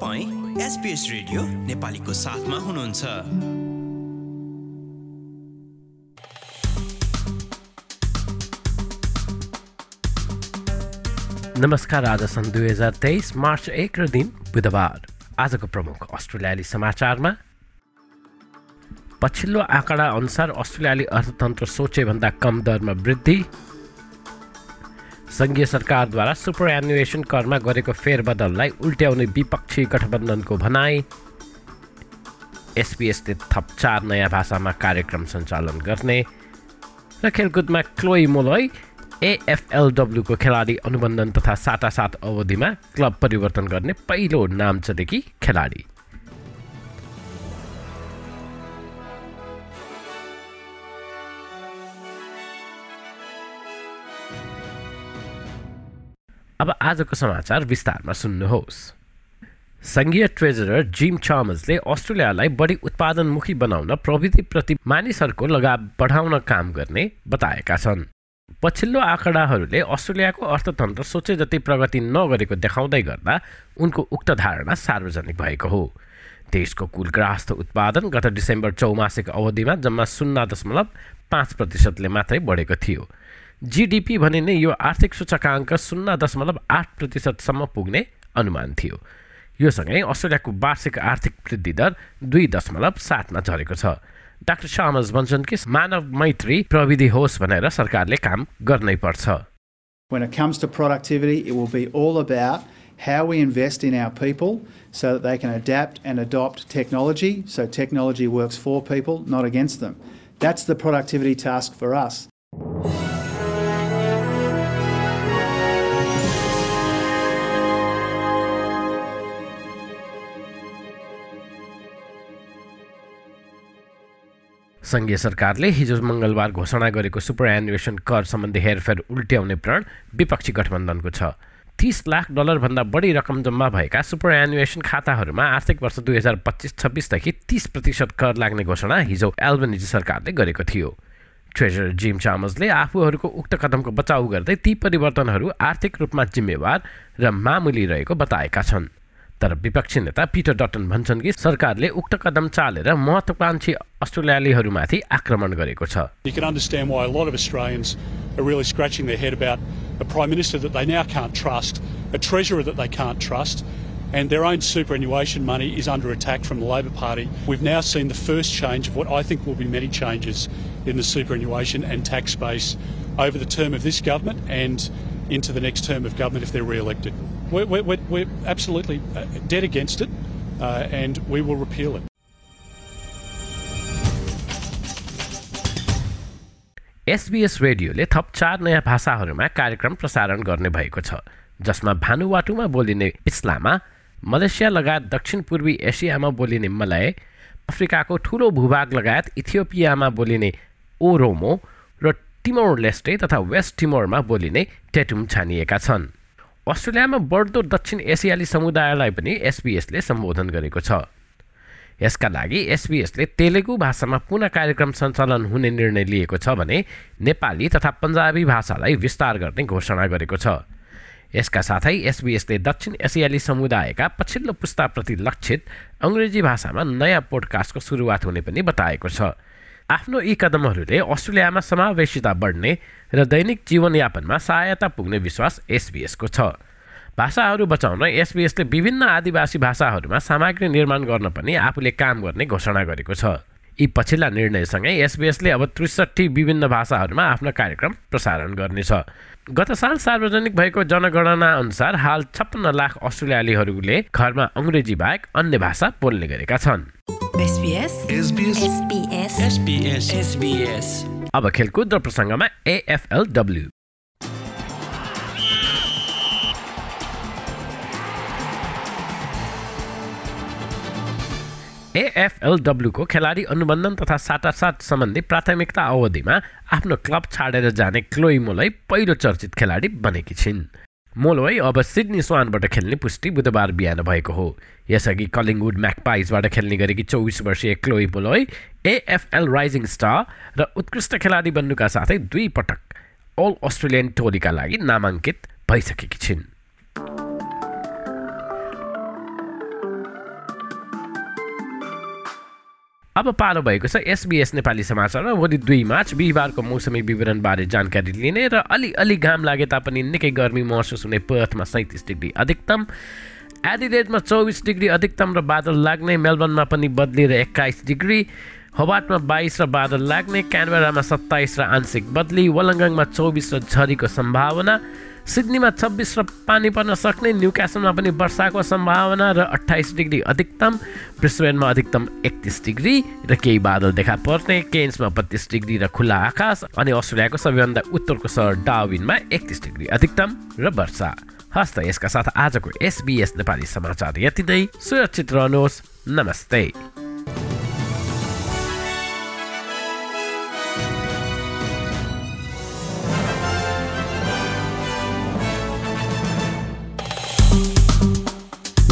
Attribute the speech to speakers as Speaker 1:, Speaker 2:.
Speaker 1: तपाईँ SBS radio नेपालीको साथमा हुनुहुन्छ।
Speaker 2: नमस्कार आज सन् दुई हजार तेइस मार्च एक र दिन बुधबार। आजको प्रमुख अस्ट्रेलियाली समाचारमा पछिल्लो आँकडा अनुसार अस्ट्रेलियाली अर्थतन्त्र सोचेभन्दा कम दरमा वृद्धि सङ्घीय सरकारद्वारा सुपर एनुएसन करमा गरेको फेरबदललाई उल्ट्याउने विपक्षी गठबन्धनको भनाई। एसपिएसले थप चार नयाँ भाषामा कार्यक्रम सञ्चालन गर्ने। र खेलकुदमा क्लोइ मोलोई एएफएलडब्ल्यूको खेलाडी अनुबन्धन तथा साटासाट अवधिमा क्लब परिवर्तन गर्ने पहिलो नाम चलेकी खेलाडी। अब आजको समाचार विस्तारमा सुन्नुहोस्। सङ्घीय ट्रेजरर जिम चामसले अस्ट्रेलियालाई बढी उत्पादनमुखी बनाउन प्रविधिप्रति मानिसहरूको लगाव बढाउन काम गर्ने बताएका छन्। पछिल्लो आँकडाहरूले अस्ट्रेलियाको अर्थतन्त्र सोचे जति प्रगति नगरेको देखाउँदै गर्दा उनको उक्त धारणा सार्वजनिक भएको हो। देशको कुल ग्राहस्थ उत्पादन गत डिसेम्बर चौमासिक अवधिमा जम्मा शून्य दशमलव पाँच प्रतिशतले मात्रै बढेको थियो। जिडिपी नै यो आर्थिक सूचकाङ्क शून्य दशमलव आठ प्रतिशतसम्म पुग्ने अनुमान थियो यो सँगै अस्ट्रेलियाको वार्षिक आर्थिक वृद्धि दर दुई दशमलव सातमा झरेको छ डाक्टर सामस भन्छन् कि मानव मैत्री प्रविधि होस् भनेर सरकारले काम गर्नै पर्छ
Speaker 3: When it comes to productivity, it will be all about how we invest in our people so that they can adapt and adopt technology so technology works for people, not against them. That's the productivity task for us.
Speaker 2: सङ्घीय सरकारले हिजो मङ्गलबार घोषणा गरेको super एनुएसन कर सम्बन्धी हेरफेर उल्ट्याउने प्रण विपक्षी गठबन्धनको छ। तिस लाख डलरभन्दा बढी रकम जम्मा भएका सुपर एनुएसन खाताहरूमा आर्थिक वर्ष दुई हजार पच्चिस छब्बिसदेखि तिस प्रतिशत कर लाग्ने घोषणा हिजो एल्बनिजी सरकारले गरेको थियो। ट्रेजर जिम चामसले आफूहरूको उक्त कदमको बचाउ गर्दै ती परिवर्तनहरू आर्थिक रूपमा जिम्मेवार र मामुली रहेको बताएका छन्। तर विपक्षी नेता पिटर डटन भन्छन् कि सरकारले उक्त कदम चालेर महत्वाकांक्षी अस्ट्रेलियालीहरूमाथि आक्रमण गरेको छ
Speaker 4: You can understand why a lot of Australians are really scratching their head about a Prime Minister that they now can't trust, a Treasurer that they can't trust, and their own superannuation money is under attack from the Labor Party. We've now seen the first change of what I think will be many changes in the superannuation and tax space over the term of this government and into the next term of government if they're re-elected. We're, we're, we're absolutely uh, dead against it, uh, and we will repeal it.
Speaker 2: SBS रेडियोले थप चार नयाँ भाषाहरूमा कार्यक्रम प्रसारण गर्ने भएको छ जसमा भानुवाटुमा बोलिने इस्लामा मलेसिया लगायत दक्षिण पूर्वी एसियामा बोलिने मलय अफ्रिकाको ठुलो भूभाग लगायत इथियोपियामा बोलिने ओरोमो र टिमोर लेस्टे तथा वेस्ट टिमोरमा बोलिने टेटुम छानिएका छन् अस्ट्रेलियामा बढ्दो दक्षिण एसियाली समुदायलाई पनि एसबिएसले सम्बोधन गरेको छ। यसका लागि एसबिएसले तेलुगु भाषामा पुनः कार्यक्रम सञ्चालन हुने निर्णय लिएको छ भने नेपाली तथा पन्जाबी भाषालाई विस्तार गर्ने घोषणा गरेको छ। यसका साथै एसबिएसले दक्षिण एसियाली समुदायका पछिल्लो पुस्ताप्रति लक्षित अङ्ग्रेजी भाषामा नयाँ पोडकास्टको सुरुवात हुने पनि बताएको छ। आफ्नो यी कदमहरूले अस्ट्रेलियामा समावेशिता बढ्ने र दैनिक जीवनयापनमा सहायता पुग्ने विश्वास एसबिएसको छ। भाषाहरू बचाउन एसबिएसले विभिन्न आदिवासी भाषाहरूमा सामग्री निर्माण गर्न पनि आफूले काम गर्ने घोषणा गरेको छ। यी पछिल्ला निर्णयसँगै एसबिएसले अब त्रिसठी विभिन्न भाषाहरूमा आफ्नो कार्यक्रम प्रसारण गर्नेछ। गत साल सार्वजनिक भएको जनगणना अनुसार हाल छप्पन्न लाख अस्ट्रेलियालीहरूले घरमा अङ्ग्रेजी बाहेक अन्य भाषा बोल्ने गरेका छन्।
Speaker 5: SBS
Speaker 1: SBS
Speaker 5: SBS
Speaker 1: SBS SBS
Speaker 2: अब खेलकुद र प्रसङ्गमा एएफएलडब्ल्यू एएफएलडब्ल्यूको खेलाडी अनुबन्धन तथा साटासाट सम्बन्धी प्राथमिकता अवधिमा आफ्नो क्लब छाडेर जाने क्लोइ मोलै पहिलो चर्चित खेलाडी बनेकी छिन्। मोलोई अब सिडनी स्वानबाट खेल्ने पुष्टि बुधबार बिहान भएको हो। यसअघि कलिङवुड म्याकपाइजबाट खेल्ने गरेकी चौबिस वर्षीय Chloe Molloy AFL rising star र उत्कृष्ट खेलाडी बन्नुका साथै दुई पटक अल अस्ट्रेलियन टोलीका लागि नामाङ्कित भइसकेकी छिन्। अब पालो भएको छ। एसबिएस नेपाली समाचारमा भोलि दुई मार्च बिहिबारको मौसमी विवरणबारे जानकारी लिने र अलिअलि घाम लागे तापनि निकै गर्मी महसुस हुने पर्थमा सैँतिस डिग्री अधिकतम। एडिलेडमा चौबिस डिग्री अधिकतम र बादल लाग्ने। मेलबर्नमा पनि बदलिएर एक्काइस डिग्री। होबाटमा बाइस र बादल लाग्ने। क्यानबेरामा सत्ताइस र आंशिक बदली। वलङ्गङमा चौबिस र झरीको सम्भावना। सिडनीमा छब्बिस र पानी पर्न सक्ने न्यु क्यासलमा पनि वर्षाको सम्भावना र अठाइस डिग्री अधिकतम ब्रिस्बेनमा अधिकतम एकतिस डिग्री र केही बादल देखा पर्ने केन्समा बत्तिस डिग्री र खुल्ला आकाश अनि अस्ट्रेलियाको सबैभन्दा उत्तरको सहर डाविनमा एकतिस डिग्री अधिकतम र वर्षा। हस्त यसका साथ आजको एसबिएस नेपाली समाचार यति नै। सुरक्षित रहनुहोस्। नमस्ते।